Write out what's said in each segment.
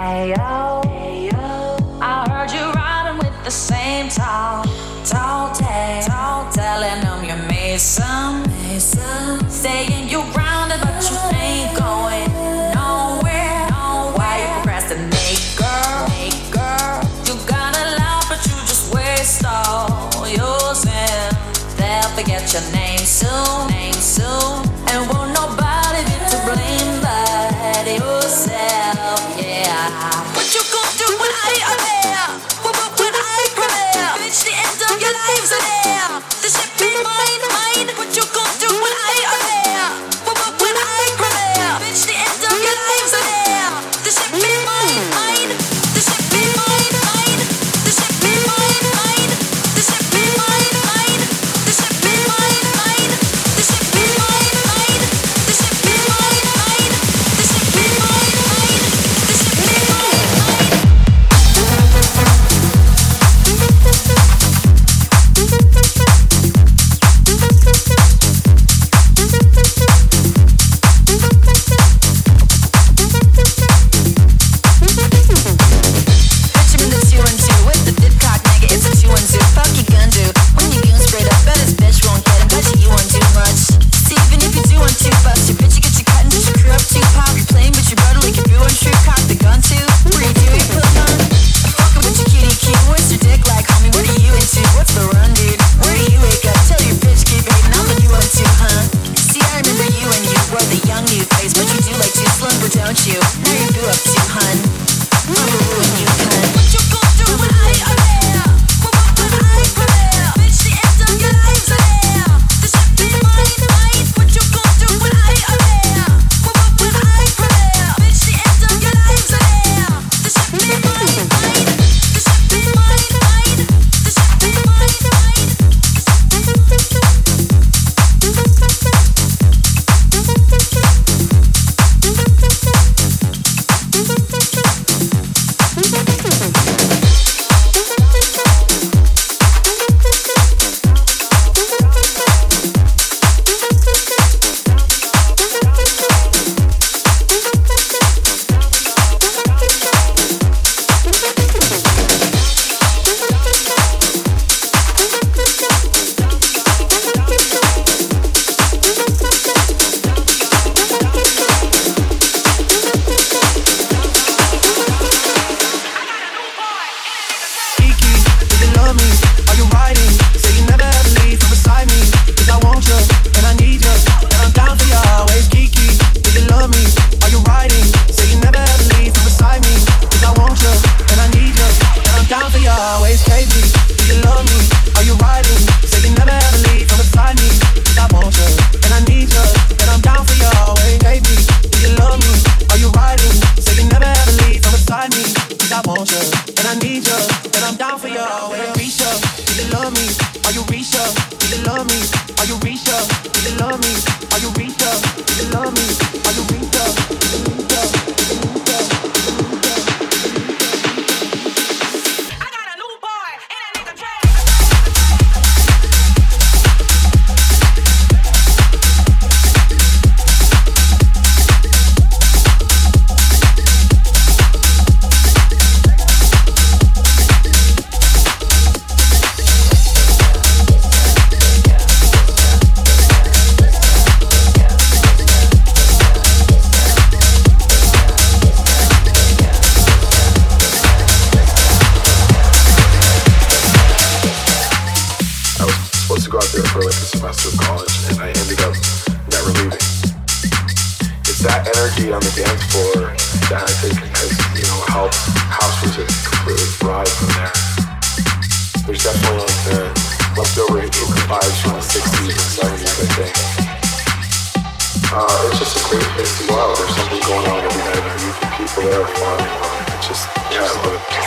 I heard you riding with the same tall, tall tale. Tall telling them you made some. Saying you're right. Are you Risha? Do you love me? Are you Risha? Do you love me? Are you Risha? Do you love me? Are you Risha? for whatever you want. Just yeah, I love.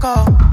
call.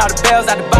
All the bells out the box.